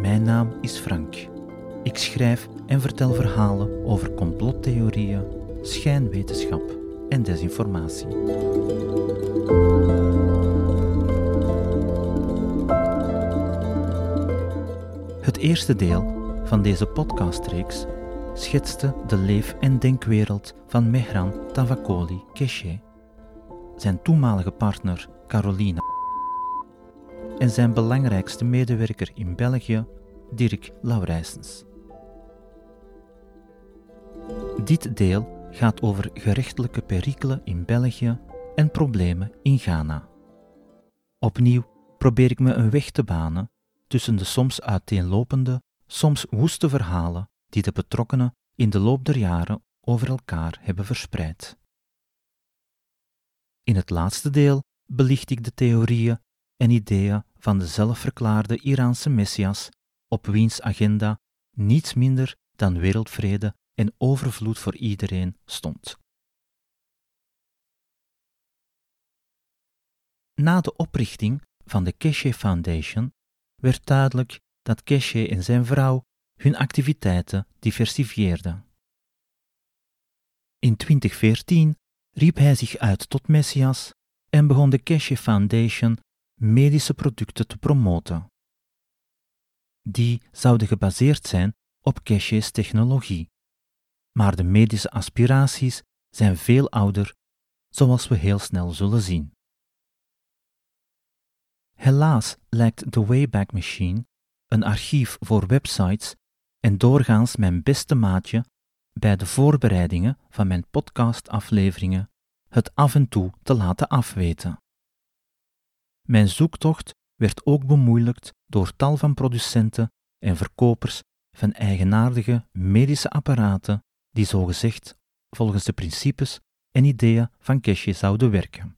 Mijn naam is Frank. Ik schrijf en vertel verhalen over complottheorieën, schijnwetenschap en desinformatie. Het eerste deel van deze podcastreeks schetste de leef- en denkwereld van Mehran Tavakoli Keshe, zijn toenmalige partner Carolina en zijn belangrijkste medewerker in België, Dirk Laurijsens. Dit deel gaat over gerechtelijke perikelen in België en problemen in Ghana. Opnieuw probeer ik me een weg te banen tussen de soms uiteenlopende, soms woeste verhalen die de betrokkenen in de loop der jaren over elkaar hebben verspreid. In het laatste deel belicht ik de theorieën en ideeën van de zelfverklaarde Iraanse Messias, op wiens agenda niets minder dan wereldvrede en overvloed voor iedereen stond. Na de oprichting van de Keshe Foundation werd duidelijk dat Keshe en zijn vrouw hun activiteiten diversifieerden. In 2014 riep hij zich uit tot Messias en begon de Keshe Foundation medische producten te promoten. Die zouden gebaseerd zijn op Keshe's technologie. Maar de medische aspiraties zijn veel ouder, zoals we heel snel zullen zien. Helaas lijkt de Wayback Machine, een archief voor websites en doorgaans mijn beste maatje bij de voorbereidingen van mijn podcastafleveringen, het af en toe te laten afweten. Mijn zoektocht werd ook bemoeilijkt door tal van producenten en verkopers van eigenaardige medische apparaten die zogezegd volgens de principes en ideeën van Keshe zouden werken.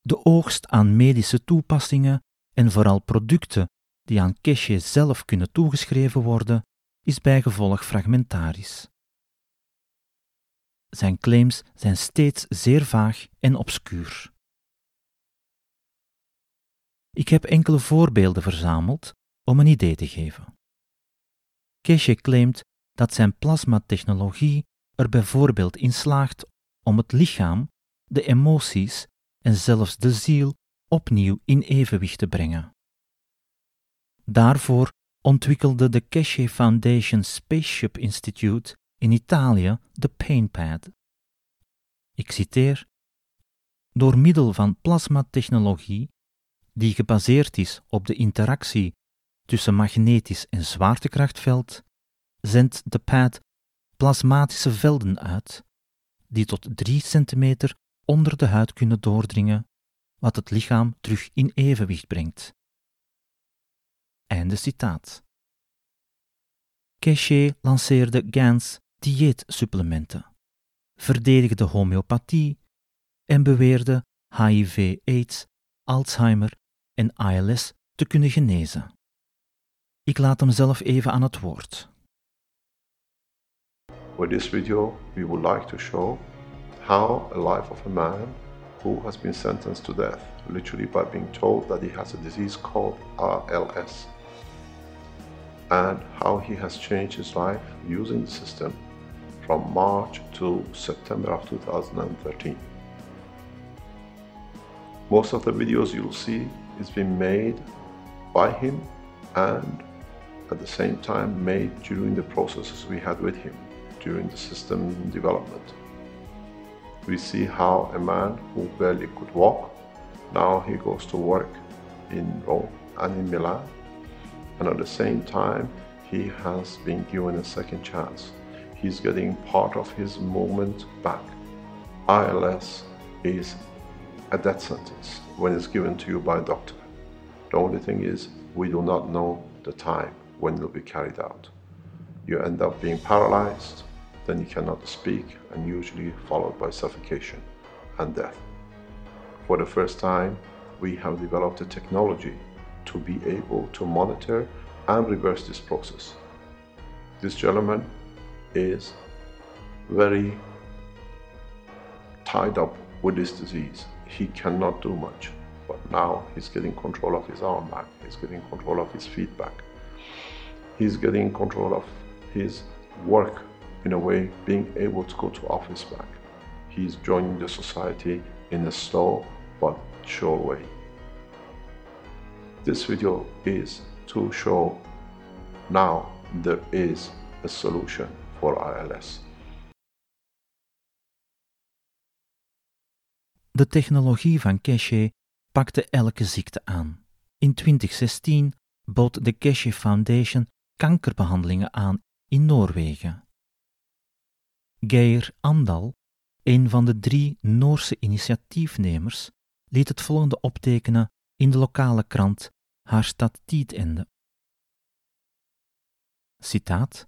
De oogst aan medische toepassingen en vooral producten die aan Keshe zelf kunnen toegeschreven worden, is bijgevolg fragmentarisch. Zijn claims zijn steeds zeer vaag en obscuur. Ik heb enkele voorbeelden verzameld om een idee te geven. Keshe claimt dat zijn plasmatechnologie er bijvoorbeeld in slaagt om het lichaam, de emoties en zelfs de ziel opnieuw in evenwicht te brengen. Daarvoor ontwikkelde de Keshe Foundation Spaceship Institute in Italië de PainPad. Ik citeer: Door middel van plasmatechnologie, die gebaseerd is op de interactie tussen magnetisch en zwaartekrachtveld, zendt de pad plasmatische velden uit, die tot 3 centimeter onder de huid kunnen doordringen, wat het lichaam terug in evenwicht brengt. Einde citaat. Keshe lanceerde Gans dieetsupplementen, verdedigde homeopathie en beweerde HIV, AIDS, Alzheimer en ALS te kunnen genezen. Ik laat hem zelf even aan het woord. With this video, we would like to show how a life of a man who has been sentenced to death, literally by being told that he has a disease called ALS, and how he has changed his life using the system from March to September of 2013. Most of the videos you'll see is being made by him and at the same time made during the processes we had with him during the system development. We see how a man who barely could walk, now he goes to work in Rome and in Milan and at the same time he has been given a second chance. He's getting part of his movement back. ILS is a death sentence when it's given to you by a doctor. The only thing is we do not know the time when it will be carried out. You end up being paralyzed, then you cannot speak, and usually followed by suffocation and death. For the first time, we have developed a technology to be able to monitor and reverse this process. This gentleman is very tied up with this disease. he cannot do much. But now he's getting control of his arm back, he's getting control of his feet back, he's getting control of his work in a way, being able to go to office back. He's joining the society in a slow but sure way. This video is to show now there is a solution for ILS. De technologie van Keshe pakte elke ziekte aan. In 2016 bood de Keshe Foundation kankerbehandelingen aan in Noorwegen. Geir Andal, een van de drie Noorse initiatiefnemers, liet het volgende optekenen in de lokale krant Harstad Tidende. Citaat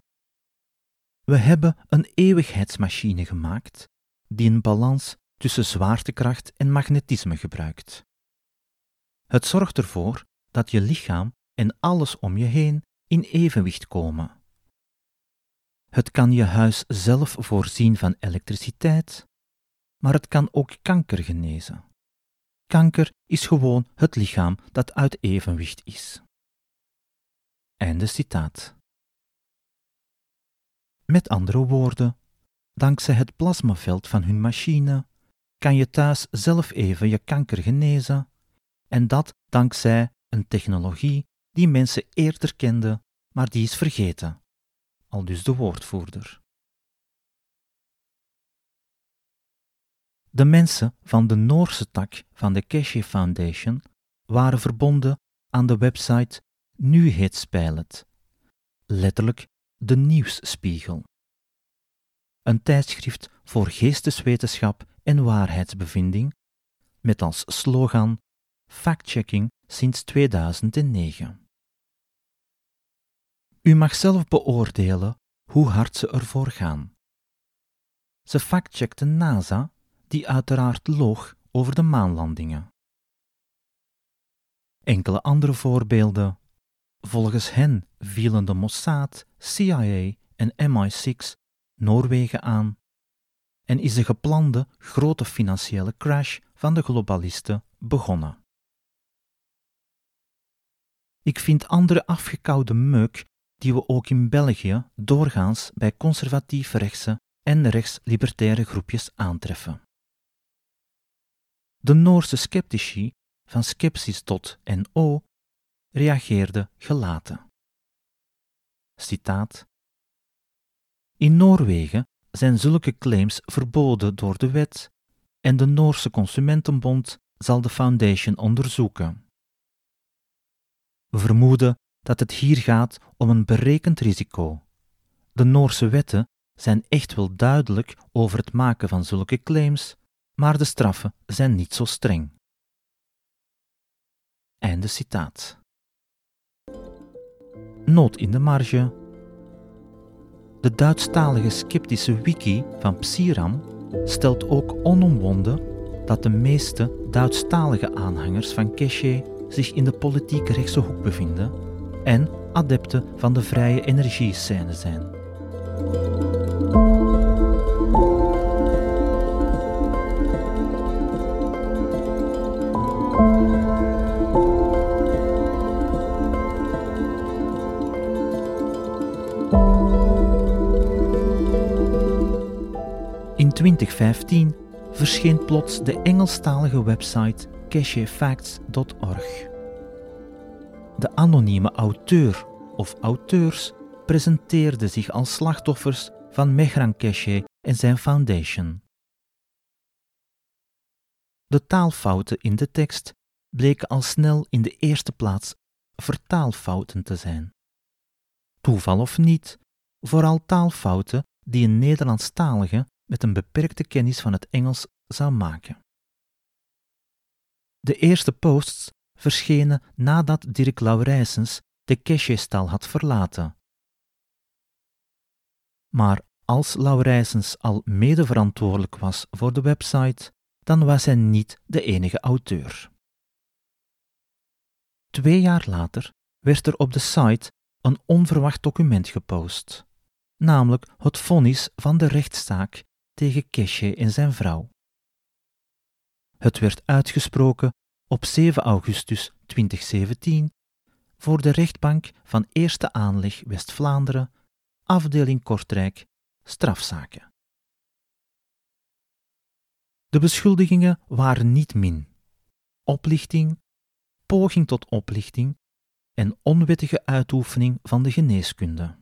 We hebben een eeuwigheidsmachine gemaakt die een balans tussen zwaartekracht en magnetisme gebruikt. Het zorgt ervoor dat je lichaam en alles om je heen in evenwicht komen. Het kan je huis zelf voorzien van elektriciteit, maar het kan ook kanker genezen. Kanker is gewoon het lichaam dat uit evenwicht is. Einde citaat. Met andere woorden, dankzij het plasmaveld van hun machine kan je thuis zelf even je kanker genezen, en dat dankzij een technologie die mensen eerder kenden, maar die is vergeten, al dus de woordvoerder. De mensen van de Noorse tak van de Keshe Foundation waren verbonden aan de website Nyhetspeilet, letterlijk de nieuwsspiegel. Een tijdschrift voor geesteswetenschap en waarheidsbevinding, met als slogan Factchecking sinds 2009. U mag zelf beoordelen hoe hard ze ervoor gaan. Ze factcheckte NASA, die uiteraard loog over de maanlandingen. Enkele andere voorbeelden. Volgens hen vielen de Mossad, CIA en MI6 Noorwegen aan en is de geplande grote financiële crash van de globalisten begonnen. Ik vind andere afgekoude meuk die we ook in België doorgaans bij conservatief rechtse en rechtslibertaire groepjes aantreffen. De Noorse sceptici van Skepsis.no reageerden gelaten. Citaat In Noorwegen zijn zulke claims verboden door de wet en de Noorse Consumentenbond zal de foundation onderzoeken. We vermoeden dat het hier gaat om een berekend risico. De Noorse wetten zijn echt wel duidelijk over het maken van zulke claims, maar de straffen zijn niet zo streng. Einde citaat. Noot in de marge de Duitsstalige sceptische wiki van Psiram stelt ook onomwonden dat de meeste Duitsstalige aanhangers van Keshe zich in de politieke rechtse hoek bevinden en adepten van de vrije energiescène zijn. 2015 verscheen plots de Engelstalige website cachefacts.org. De anonieme auteur of auteurs presenteerden zich als slachtoffers van Mehran Cache en zijn foundation. De taalfouten in de tekst bleken al snel in de eerste plaats vertaalfouten te zijn. Toeval of niet, vooral taalfouten die een Nederlandstalige met een beperkte kennis van het Engels zou maken. De eerste posts verschenen nadat Dirk Laurijsens de Keshe-stal had verlaten. Maar als Laurijsens al medeverantwoordelijk was voor de website, dan was hij niet de enige auteur. Twee jaar later werd er op de site een onverwacht document gepost, namelijk het vonnis van de rechtszaak tegen Keshe en zijn vrouw. Het werd uitgesproken op 7 augustus 2017 voor de rechtbank van Eerste Aanleg West-Vlaanderen, afdeling Kortrijk, strafzaken. De beschuldigingen waren niet min: oplichting, poging tot oplichting en onwettige uitoefening van de geneeskunde.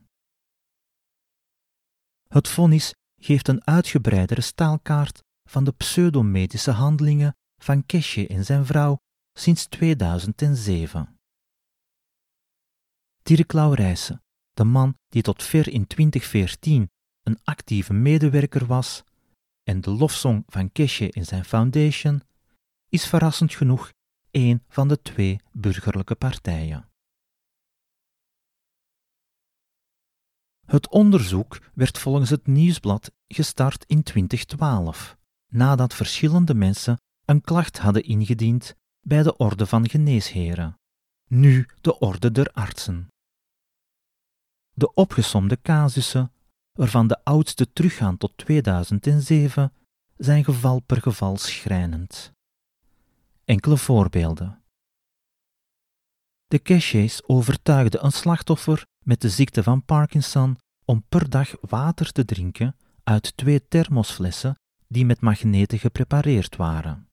Het vonnis geeft een uitgebreidere staalkaart van de pseudomedische handelingen van Keshe en zijn vrouw sinds 2007. Dirk Laurijsen, de man die tot ver in 2014 een actieve medewerker was, en de lofsong van Keshe in zijn foundation, is verrassend genoeg een van de twee burgerlijke partijen. Het onderzoek werd volgens het nieuwsblad gestart in 2012, nadat verschillende mensen een klacht hadden ingediend bij de Orde van Geneesheren, nu de Orde der Artsen. De opgesomde casussen, waarvan de oudste teruggaan tot 2007, zijn geval per geval schrijnend. Enkele voorbeelden. De Keshe's overtuigden een slachtoffer met de ziekte van Parkinson om per dag water te drinken uit twee thermosflessen die met magneten geprepareerd waren.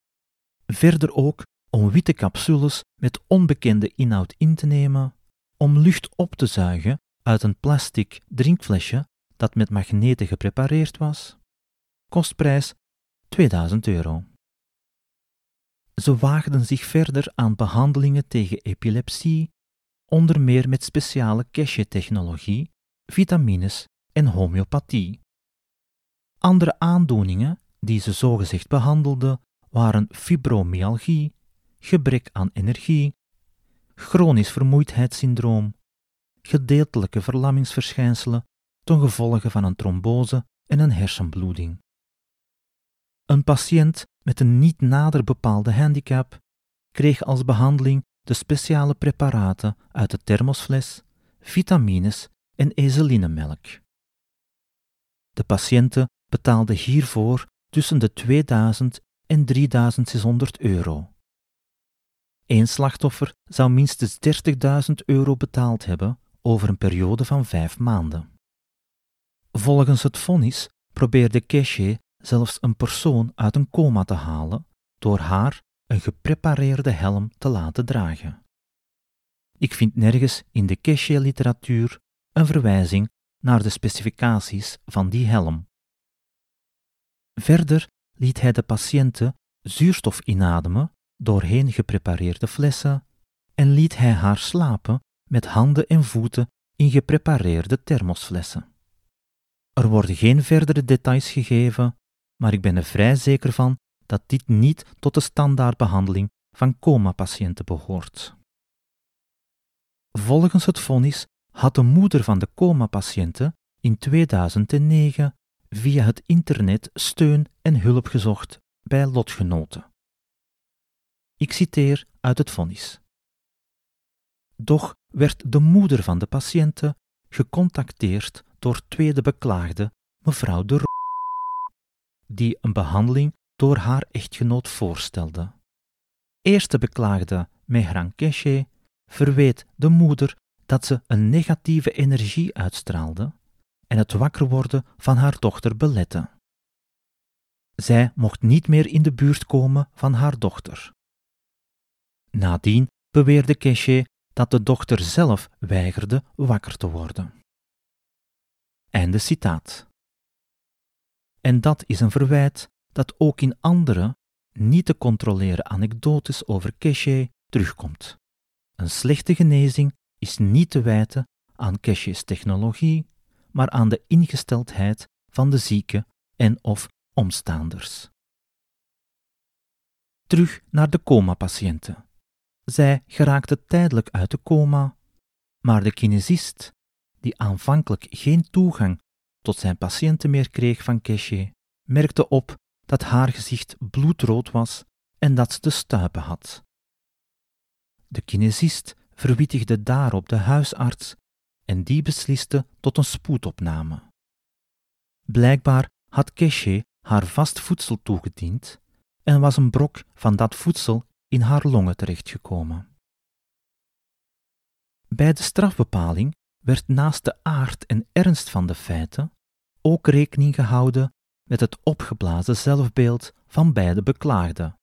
Verder ook om witte capsules met onbekende inhoud in te nemen, om lucht op te zuigen uit een plastic drinkflesje dat met magneten geprepareerd was. Kostprijs 2000 euro. Ze waagden zich verder aan behandelingen tegen epilepsie, onder meer met speciale cache-technologie, vitamines en homeopathie. Andere aandoeningen die ze zogezegd behandelden waren fibromyalgie, gebrek aan energie, chronisch vermoeidheidssyndroom, gedeeltelijke verlammingsverschijnselen ten gevolge van een trombose en een hersenbloeding. Een patiënt met een niet nader bepaalde handicap kreeg als behandeling de speciale preparaten uit de thermosfles, vitamines en ezelinemelk. De patiënten betaalden hiervoor tussen de 2000 en 3600 euro. Eén slachtoffer zou minstens 30.000 euro betaald hebben over een periode van vijf maanden. Volgens het vonnis probeerde Keshe zelfs een persoon uit een coma te halen door haar een geprepareerde helm te laten dragen. Ik vind nergens in de Keshe-literatuur een verwijzing naar de specificaties van die helm. Verder liet hij de patiënten zuurstof inademen doorheen geprepareerde flessen en liet hij haar slapen met handen en voeten in geprepareerde thermosflessen. Er worden geen verdere details gegeven, maar ik ben er vrij zeker van dat dit niet tot de standaardbehandeling van coma-patiënten behoort. Volgens het vonnis had de moeder van de coma-patiënten in 2009 via het internet steun en hulp gezocht bij lotgenoten. Ik citeer uit het vonnis. Doch werd de moeder van de patiënten gecontacteerd door tweede beklaagde, mevrouw de die een behandeling door haar echtgenoot voorstelde. Eerste beklaagde, Mehran Keshe, verweet de moeder dat ze een negatieve energie uitstraalde en het wakker worden van haar dochter belette. Zij mocht niet meer in de buurt komen van haar dochter. Nadien beweerde Keshe dat de dochter zelf weigerde wakker te worden. Einde citaat. En dat is een verwijt dat ook in andere, niet te controleren anekdotes over Keshe terugkomt. Een slechte genezing is niet te wijten aan Keshe's technologie, maar aan de ingesteldheid van de zieke en of omstaanders. Terug naar de coma-patiënten. Zij geraakte tijdelijk uit de coma, maar de kinesist, die aanvankelijk geen toegang tot zijn patiënten meer kreeg van Keshe, merkte op dat haar gezicht bloedrood was en dat ze de stuipen had. De kinesist verwittigde daarop de huisarts en die besliste tot een spoedopname. Blijkbaar had Keshe haar vast voedsel toegediend en was een brok van dat voedsel in haar longen terechtgekomen. Bij de strafbepaling werd naast de aard en ernst van de feiten ook rekening gehouden met het opgeblazen zelfbeeld van beide beklaagden,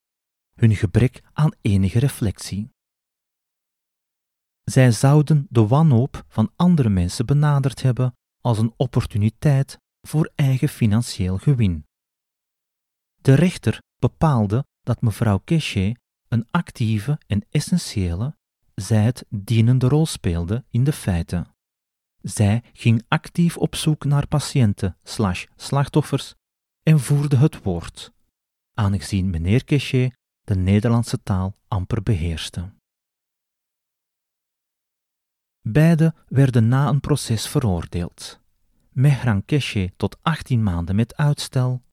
hun gebrek aan enige reflectie. Zij zouden de wanhoop van andere mensen benaderd hebben als een opportuniteit voor eigen financieel gewin. De rechter bepaalde dat mevrouw Cachet een actieve en essentiële, zij het dienende rol speelde in de feiten. Zij ging actief op zoek naar patiënten slash slachtoffers en voerde het woord, aangezien meneer Cachet de Nederlandse taal amper beheerste. Beide werden na een proces veroordeeld. Mehran Keshe tot 18 maanden met uitstel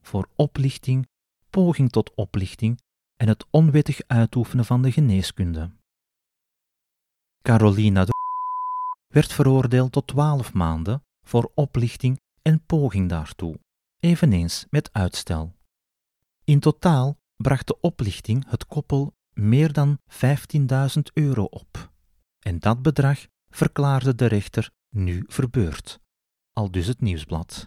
voor oplichting, poging tot oplichting en het onwettig uitoefenen van de geneeskunde. Carolina werd veroordeeld tot 12 maanden voor oplichting en poging daartoe, eveneens met uitstel. In totaal bracht de oplichting het koppel meer dan 15.000 euro op. En dat bedrag verklaarde de rechter nu verbeurd, al dus het nieuwsblad.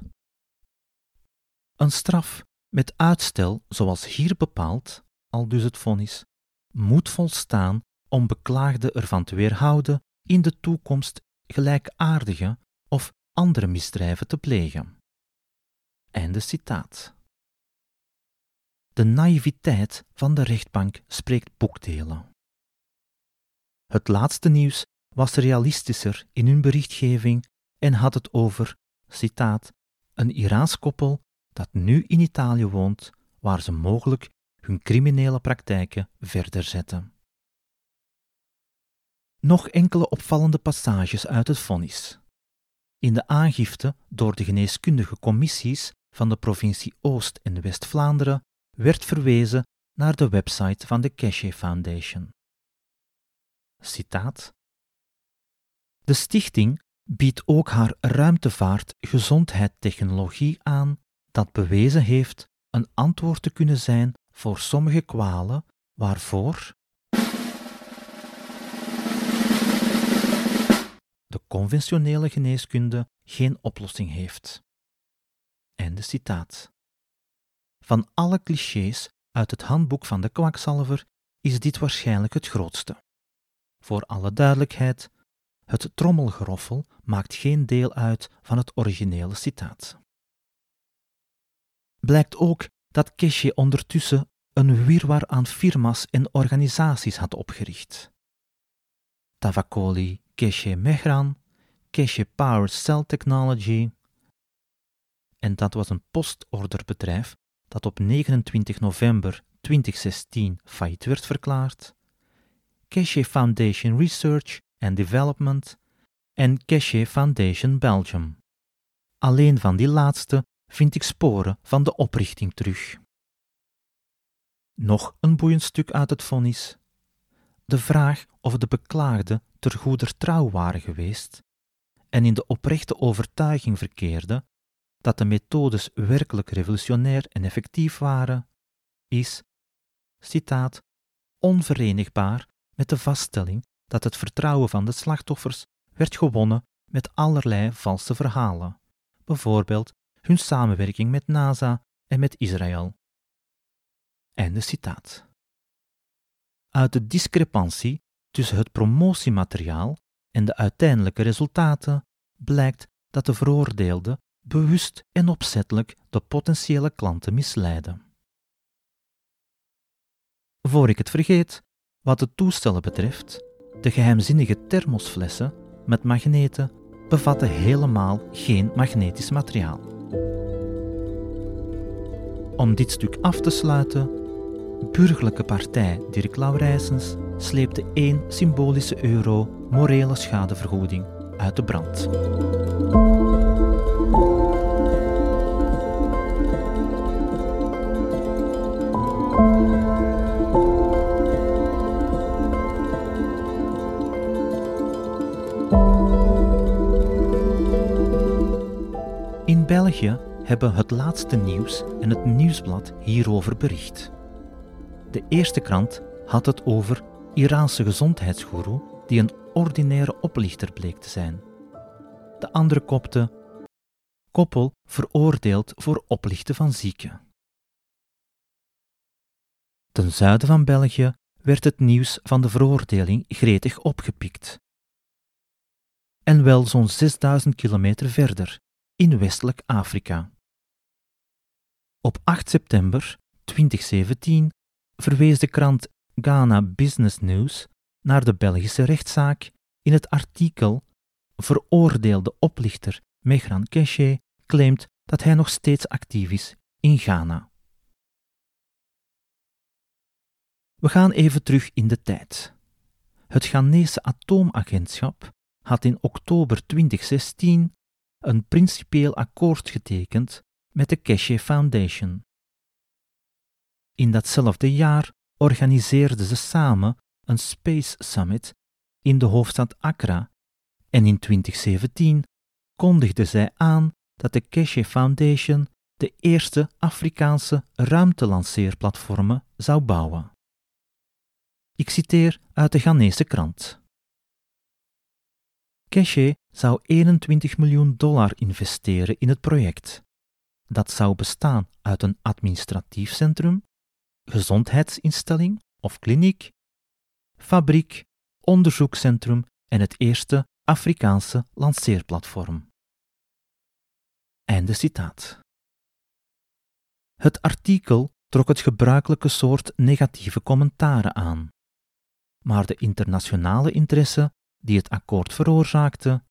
Een straf met uitstel, zoals hier bepaald, al dus het vonnis, moet volstaan om beklaagde ervan te weerhouden in de toekomst gelijkaardige of andere misdrijven te plegen. Einde citaat. De naïviteit van de rechtbank spreekt boekdelen. Het laatste nieuws was realistischer in hun berichtgeving en had het over, citaat, een Iraans koppel dat nu in Italië woont, waar ze mogelijk hun criminele praktijken verder zetten. Nog enkele opvallende passages uit het vonnis. In de aangifte door de geneeskundige commissies van de provincie Oost- en West-Vlaanderen werd verwezen naar de website van de Cachet Foundation. Citaat. De stichting biedt ook haar ruimtevaart gezondheidstechnologie aan dat bewezen heeft een antwoord te kunnen zijn voor sommige kwalen waarvoor de conventionele geneeskunde geen oplossing heeft. Einde citaat. Van alle clichés uit het handboek van de kwakzalver is dit waarschijnlijk het grootste. Voor alle duidelijkheid, het trommelgeroffel maakt geen deel uit van het originele citaat. Blijkt ook dat Keshe ondertussen een wirwar aan firma's en organisaties had opgericht. Tavakoli Keshe Mehran, Keshe Power Cell Technology, en dat was een postorderbedrijf dat op 29 november 2016 failliet werd verklaard, Keshe Foundation Research and Development en Keshe Foundation Belgium. Alleen van die laatste vind ik sporen van de oprichting terug. Nog een boeiend stuk uit het vonnis. De vraag of de beklaagde ter goeder trouw waren geweest en in de oprechte overtuiging verkeerde dat de methodes werkelijk revolutionair en effectief waren, is, citaat, onverenigbaar met de vaststelling dat het vertrouwen van de slachtoffers werd gewonnen met allerlei valse verhalen, bijvoorbeeld hun samenwerking met NASA en met Israël. Einde citaat. Uit de discrepantie tussen het promotiemateriaal en de uiteindelijke resultaten blijkt dat de veroordeelde bewust en opzettelijk de potentiële klanten misleiden. Voor ik het vergeet, wat de toestellen betreft, de geheimzinnige thermosflessen met magneten bevatten helemaal geen magnetisch materiaal. Om dit stuk af te sluiten, burgerlijke partij Dirk Laurijsens sleepte één symbolische euro morele schadevergoeding uit de brand. In België hebben het laatste nieuws en het nieuwsblad hierover bericht. De eerste krant had het over Iraanse gezondheidsgoeroe die een ordinaire oplichter bleek te zijn. De andere kopte Koppel veroordeeld voor oplichten van zieken. Ten zuiden van België werd het nieuws van de veroordeling gretig opgepikt. En wel zo'n 6000 kilometer verder, in westelijk Afrika. Op 8 september 2017 verwees de krant Ghana Business News naar de Belgische rechtszaak in het artikel Veroordeelde oplichter Mehran Keshe claimt dat hij nog steeds actief is in Ghana. We gaan even terug in de tijd. Het Ghanese atoomagentschap had in oktober 2016 een principieel akkoord getekend met de Keshe Foundation. In datzelfde jaar organiseerden ze samen een Space Summit in de hoofdstad Accra en in 2017 kondigden zij aan dat de Keshe Foundation de eerste Afrikaanse ruimtelanceerplatformen zou bouwen. Ik citeer uit de Ghanese krant. Keshe zou 21 miljoen dollar investeren in het project. Dat zou bestaan uit een administratief centrum, gezondheidsinstelling of kliniek, fabriek, onderzoekscentrum en het eerste Afrikaanse lanceerplatform. Einde citaat. Het artikel trok het gebruikelijke soort negatieve commentaren aan. Maar de internationale interesse die het akkoord veroorzaakte,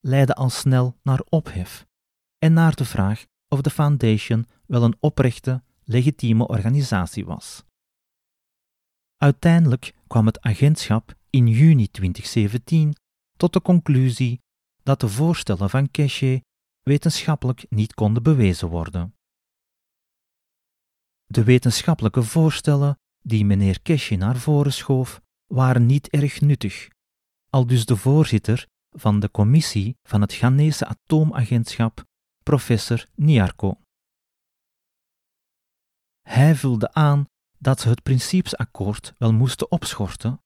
leidde al snel naar ophef en naar de vraag of de Foundation wel een oprechte, legitieme organisatie was. Uiteindelijk kwam het agentschap in juni 2017 tot de conclusie dat de voorstellen van Keshe wetenschappelijk niet konden bewezen worden. De wetenschappelijke voorstellen die meneer Keshe naar voren schoof, waren niet erg nuttig, al dus de voorzitter van de commissie van het Ghanese atoomagentschap, professor Niarko. Hij vulde aan dat ze het principesakkoord wel moesten opschorten,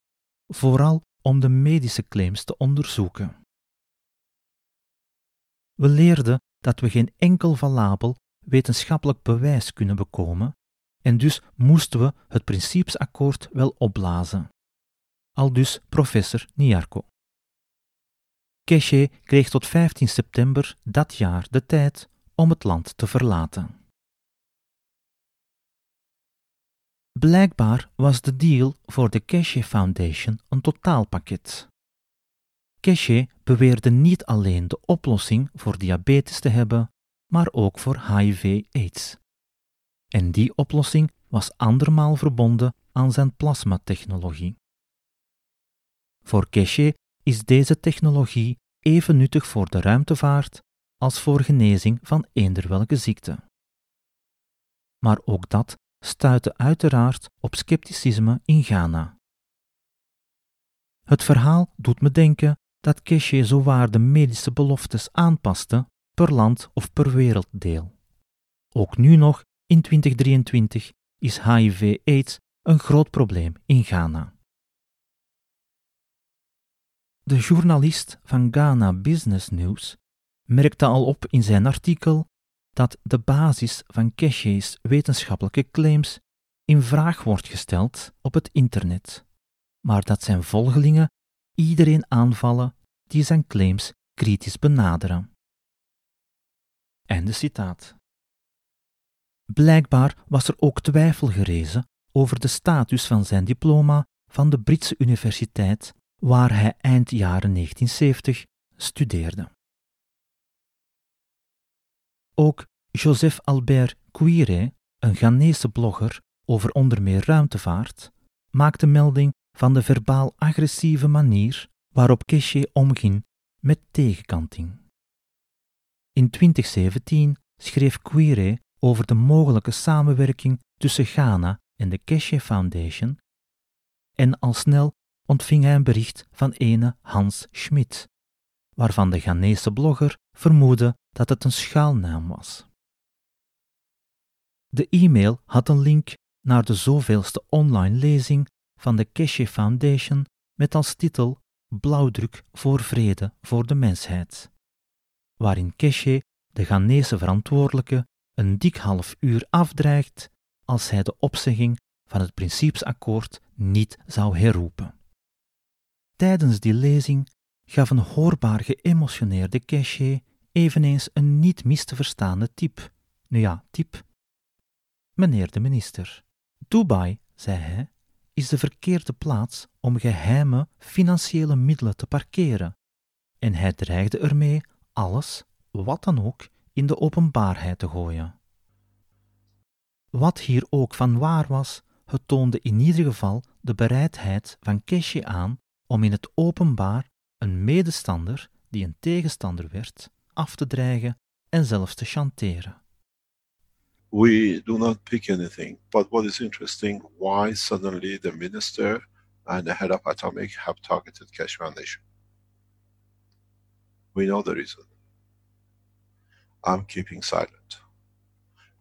vooral om de medische claims te onderzoeken. We leerden dat we geen enkel valabel wetenschappelijk bewijs kunnen bekomen en dus moesten we het principesakkoord wel opblazen. Al dus professor Niarko. Keshe kreeg tot 15 september dat jaar de tijd om het land te verlaten. Blijkbaar was de deal voor de Keshe Foundation een totaalpakket. Keshe beweerde niet alleen de oplossing voor diabetes te hebben, maar ook voor HIV-AIDS. En die oplossing was andermaal verbonden aan zijn plasmatechnologie. Voor Keshe is deze technologie even nuttig voor de ruimtevaart als voor genezing van eender welke ziekte. Maar ook dat stuitte uiteraard op scepticisme in Ghana. Het verhaal doet me denken dat Keshe zowaar de medische beloftes aanpaste per land of per werelddeel. Ook nu nog, in 2023, is HIV-AIDS een groot probleem in Ghana. De journalist van Ghana Business News merkte al op in zijn artikel dat de basis van Keshe's wetenschappelijke claims in vraag wordt gesteld op het internet, maar dat zijn volgelingen iedereen aanvallen die zijn claims kritisch benaderen. Einde citaat. Blijkbaar was er ook twijfel gerezen over de status van zijn diploma van de Britse universiteit waar hij eind jaren 1970 studeerde. Ook Joseph Albert Quire, een Ghanese blogger over onder meer ruimtevaart, maakte melding van de verbaal-agressieve manier waarop Keshe omging met tegenkanting. In 2017 schreef Quire over de mogelijke samenwerking tussen Ghana en de Keshe Foundation en al snel ontving hij een bericht van ene Hans Schmidt, waarvan de Ghanese blogger vermoedde dat het een schuilnaam was. De e-mail had een link naar de zoveelste online lezing van de Keshe Foundation met als titel Blauwdruk voor vrede voor de mensheid, waarin Keshe, de Ghanese verantwoordelijke, een dik half uur afdreigt als hij de opzegging van het principesakkoord niet zou herroepen. Tijdens die lezing gaf een hoorbaar geëmotioneerde Keshe eveneens een niet mis te verstaande tip. Nu ja, tip. Meneer de minister, Dubai, zei hij, is de verkeerde plaats om geheime financiële middelen te parkeren. En hij dreigde ermee alles, wat dan ook, in de openbaarheid te gooien. Wat hier ook van waar was, het toonde in ieder geval de bereidheid van Keshe aan om in het openbaar een medestander die een tegenstander werd, af te dreigen en zelfs te chanteren. We do not pick anything, but what is interesting, why suddenly the minister and the head of atomic have targeted Keshe Foundation? We know the reason. I'm keeping silent.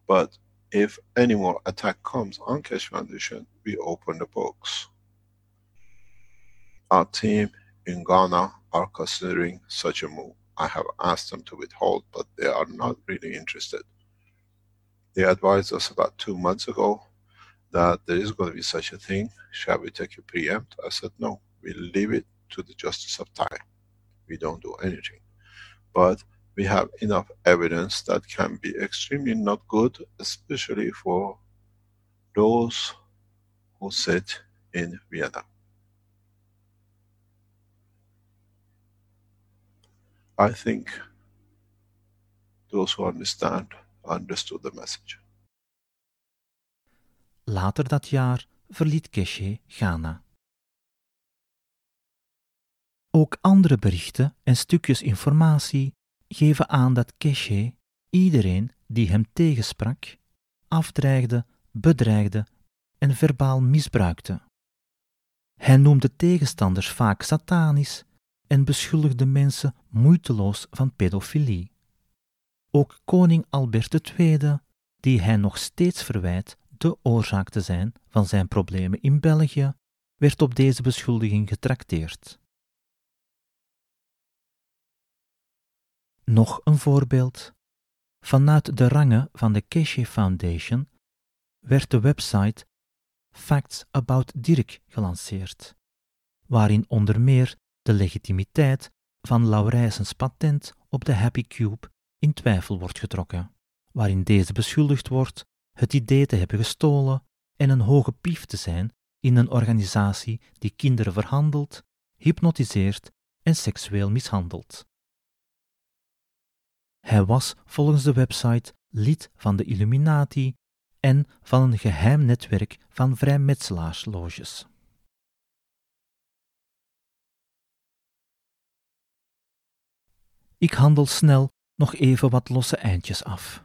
But if any more attack comes on Keshe Foundation, we open the books. Our team in Ghana are considering such a move. I have asked them to withhold, but they are not really interested. They advised us about two months ago that there is going to be such a thing. Shall we take a preempt? I said, no, we leave it to the justice of time. We don't do anything. But we have enough evidence that can be extremely not good, especially for those who sit in Vienna. I think those who understand understood the message. Later dat jaar verliet Keshe Ghana. Ook andere berichten en stukjes informatie geven aan dat Keshe iedereen die hem tegensprak, afdreigde, bedreigde en verbaal misbruikte. Hij noemde tegenstanders vaak satanisch en beschuldigde mensen moeiteloos van pedofilie. Ook koning Albert II, die hij nog steeds verwijt de oorzaak te zijn van zijn problemen in België, werd op deze beschuldiging getrakteerd. Nog een voorbeeld. Vanuit de rangen van de Keshe Foundation werd de website Facts About Dirk gelanceerd, waarin onder meer de legitimiteit van Laurijsens patent op de Happy Cube in twijfel wordt getrokken, waarin deze beschuldigd wordt het idee te hebben gestolen en een hoge pief te zijn in een organisatie die kinderen verhandelt, hypnotiseert en seksueel mishandelt. Hij was volgens de website lid van de Illuminati en van een geheim netwerk van vrijmetselaarsloges. Ik handel snel nog even wat losse eindjes af.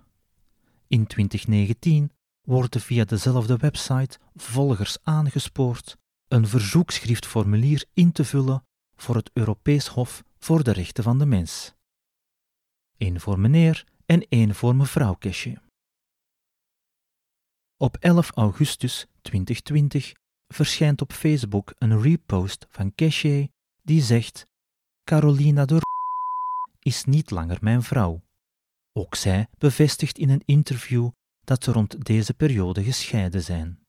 In 2019 worden via dezelfde website volgers aangespoord een verzoekschriftformulier in te vullen voor het Europees Hof voor de Rechten van de Mens. Eén voor meneer en één voor mevrouw Kesje. Op 11 augustus 2020 verschijnt op Facebook een repost van Keshe die zegt: Carolina de is niet langer mijn vrouw. Ook zij bevestigt in een interview dat ze rond deze periode gescheiden zijn.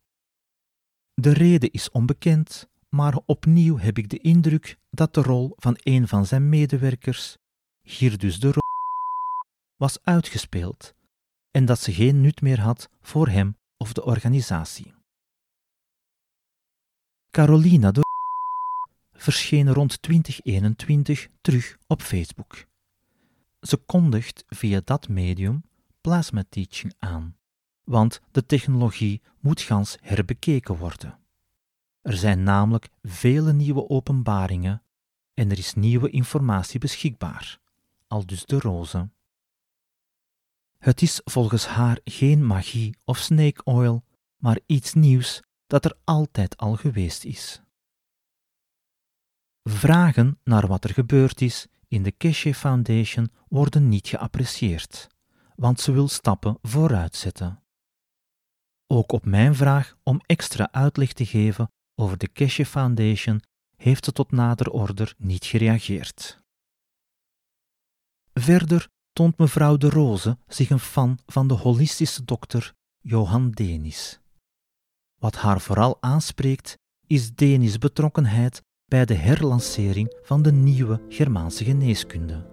De reden is onbekend, maar opnieuw heb ik de indruk dat de rol van een van zijn medewerkers, hier dus de rol, was uitgespeeld en dat ze geen nut meer had voor hem of de organisatie. Carolina de verscheen rond 2021 terug op Facebook. Ze kondigt via dat medium plasma teaching aan, want de technologie moet gans herbekeken worden. Er zijn namelijk vele nieuwe openbaringen en er is nieuwe informatie beschikbaar, al dus de roze. Het is volgens haar geen magie of snake oil, maar iets nieuws dat er altijd al geweest is. Vragen naar wat er gebeurd is in de Keshe Foundation worden niet geapprecieerd, want ze wil stappen vooruit zetten. Ook op mijn vraag om extra uitleg te geven over de Keshe Foundation heeft ze tot nader order niet gereageerd. Verder toont mevrouw De Roze zich een fan van de holistische dokter Johan Denis. Wat haar vooral aanspreekt is Denis' betrokkenheid bij de herlancering van de nieuwe Germaanse geneeskunde.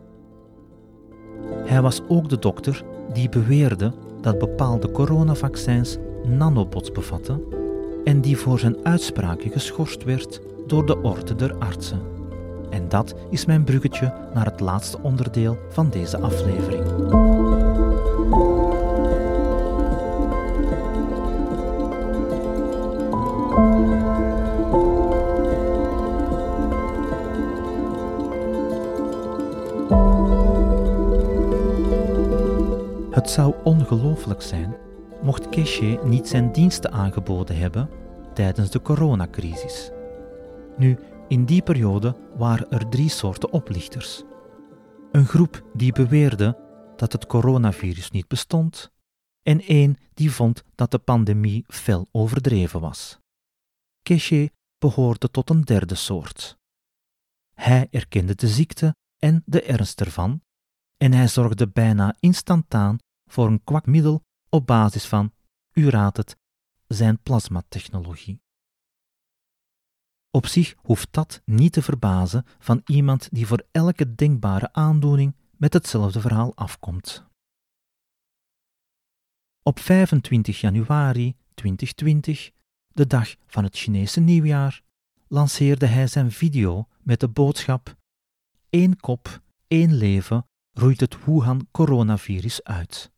Hij was ook de dokter die beweerde dat bepaalde coronavaccins nanobots bevatten en die voor zijn uitspraken geschorst werd door de Orde der Artsen. En dat is mijn bruggetje naar het laatste onderdeel van deze aflevering. Het zou ongelooflijk zijn mocht Keshe niet zijn diensten aangeboden hebben tijdens de coronacrisis. Nu, in die periode waren er drie soorten oplichters. Een groep die beweerde dat het coronavirus niet bestond, en één die vond dat de pandemie fel overdreven was. Keshe behoorde tot een derde soort. Hij erkende de ziekte en de ernst ervan, en hij zorgde bijna instantaan voor een kwakmiddel op basis van, u raadt het, zijn plasmatechnologie. Op zich hoeft dat niet te verbazen van iemand die voor elke denkbare aandoening met hetzelfde verhaal afkomt. Op 25 januari 2020, de dag van het Chinese nieuwjaar, lanceerde hij zijn video met de boodschap: één kop, één leven roeit het Wuhan coronavirus uit.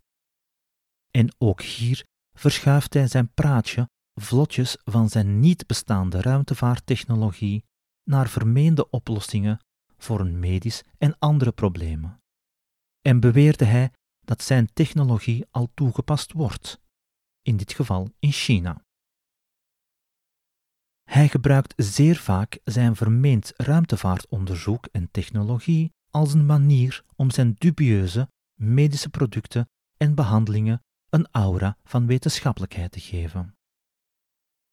En ook hier verschuift hij zijn praatje vlotjes van zijn niet bestaande ruimtevaarttechnologie naar vermeende oplossingen voor een medisch en andere problemen. En beweerde hij dat zijn technologie al toegepast wordt, in dit geval in China. Hij gebruikt zeer vaak zijn vermeend ruimtevaartonderzoek en technologie als een manier om zijn dubieuze medische producten en behandelingen een aura van wetenschappelijkheid te geven.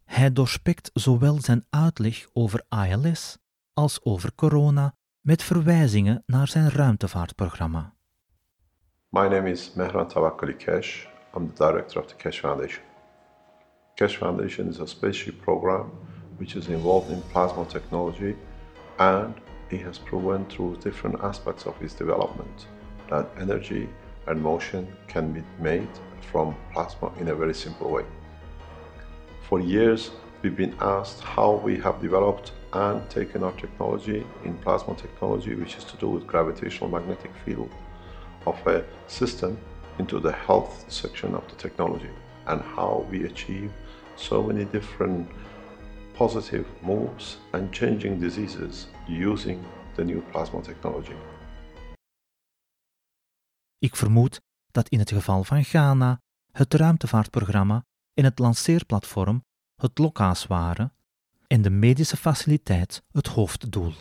Hij doorspekt zowel zijn uitleg over ALS als over corona met verwijzingen naar zijn ruimtevaartprogramma. My name is Mehran Tawakkali Kesh. I'm the director of the Kesh Foundation. Kesh Foundation is a spaceship program which is involved in plasma technology and it has proven through different aspects of its development that energy and motion can be made from plasma in a very simple way. For years, we've been asked how we have developed and taken our technology in plasma technology, which is to do with gravitational magnetic field of a system into the health section of the technology and how we achieve so many different positive moves and changing diseases using the new plasma technology. Ik vermoed dat in het geval van Ghana het ruimtevaartprogramma en het lanceerplatform het lokaas waren en de medische faciliteit het hoofddoel.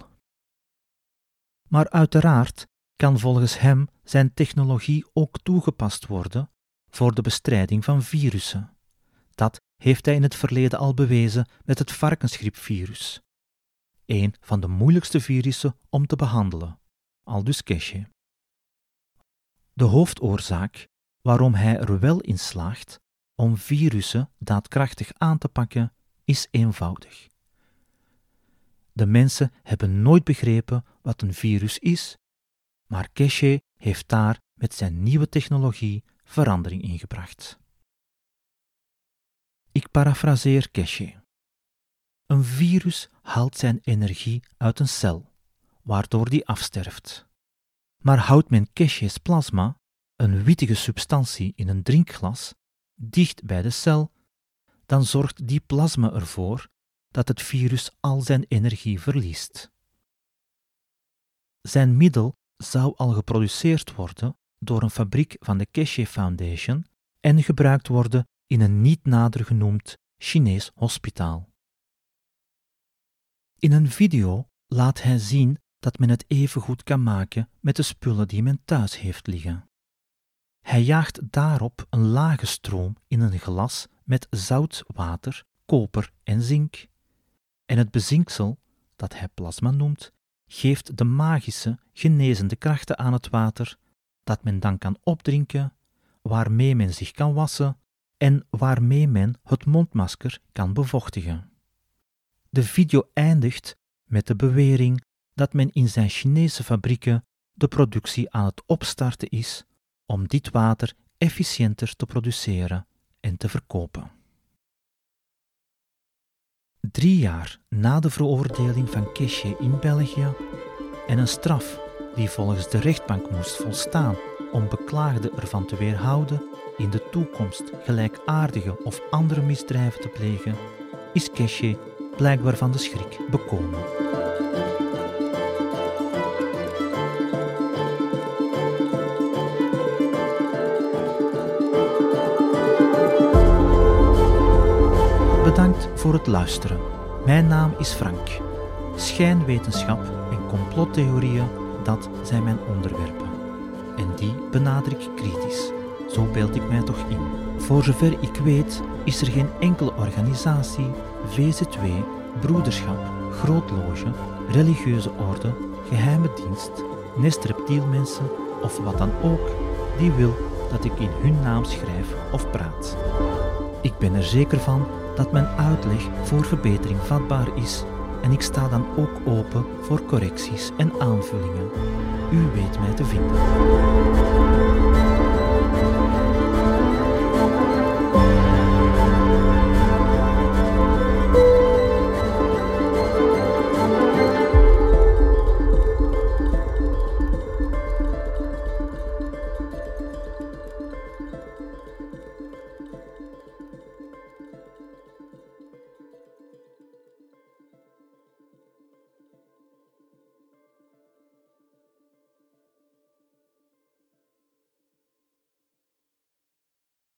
Maar uiteraard kan volgens hem zijn technologie ook toegepast worden voor de bestrijding van virussen. Dat heeft hij in het verleden al bewezen met het varkensgriepvirus, een van de moeilijkste virussen om te behandelen, aldus Keshe. De hoofdoorzaak waarom hij er wel in slaagt om virussen daadkrachtig aan te pakken, is eenvoudig. De mensen hebben nooit begrepen wat een virus is, maar Keshe heeft daar met zijn nieuwe technologie verandering in gebracht. Ik parafraseer Keshe. Een virus haalt zijn energie uit een cel, waardoor die afsterft. Maar houdt men Keshe's plasma, een wittige substantie in een drinkglas, dicht bij de cel, dan zorgt die plasma ervoor dat het virus al zijn energie verliest. Zijn middel zou al geproduceerd worden door een fabriek van de Keshe Foundation en gebruikt worden in een niet nader genoemd Chinees hospitaal. In een video laat hij zien dat men het even goed kan maken met de spullen die men thuis heeft liggen. Hij jaagt daarop een lage stroom in een glas met zout water, koper en zink. En het bezinksel, dat hij plasma noemt, geeft de magische, genezende krachten aan het water, dat men dan kan opdrinken, waarmee men zich kan wassen en waarmee men het mondmasker kan bevochtigen. De video eindigt met de bewering dat men in zijn Chinese fabrieken de productie aan het opstarten is om dit water efficiënter te produceren en te verkopen. Drie jaar na de veroordeling van Keshe in België en een straf die volgens de rechtbank moest volstaan om beklaagden ervan te weerhouden in de toekomst gelijkaardige of andere misdrijven te plegen, is Keshe blijkbaar van de schrik bekomen. Voor het luisteren. Mijn naam is Frank. Schijnwetenschap en complottheorieën, dat zijn mijn onderwerpen. En die benader ik kritisch. Zo beeld ik mij toch in. Voor zover ik weet, is er geen enkele organisatie, VZW, broederschap, grootloge, religieuze orde, geheime dienst, nestreptielmensen of wat dan ook, die wil dat ik in hun naam schrijf of praat. Ik ben er zeker van dat mijn uitleg voor verbetering vatbaar is en ik sta dan ook open voor correcties en aanvullingen. U weet mij te vinden.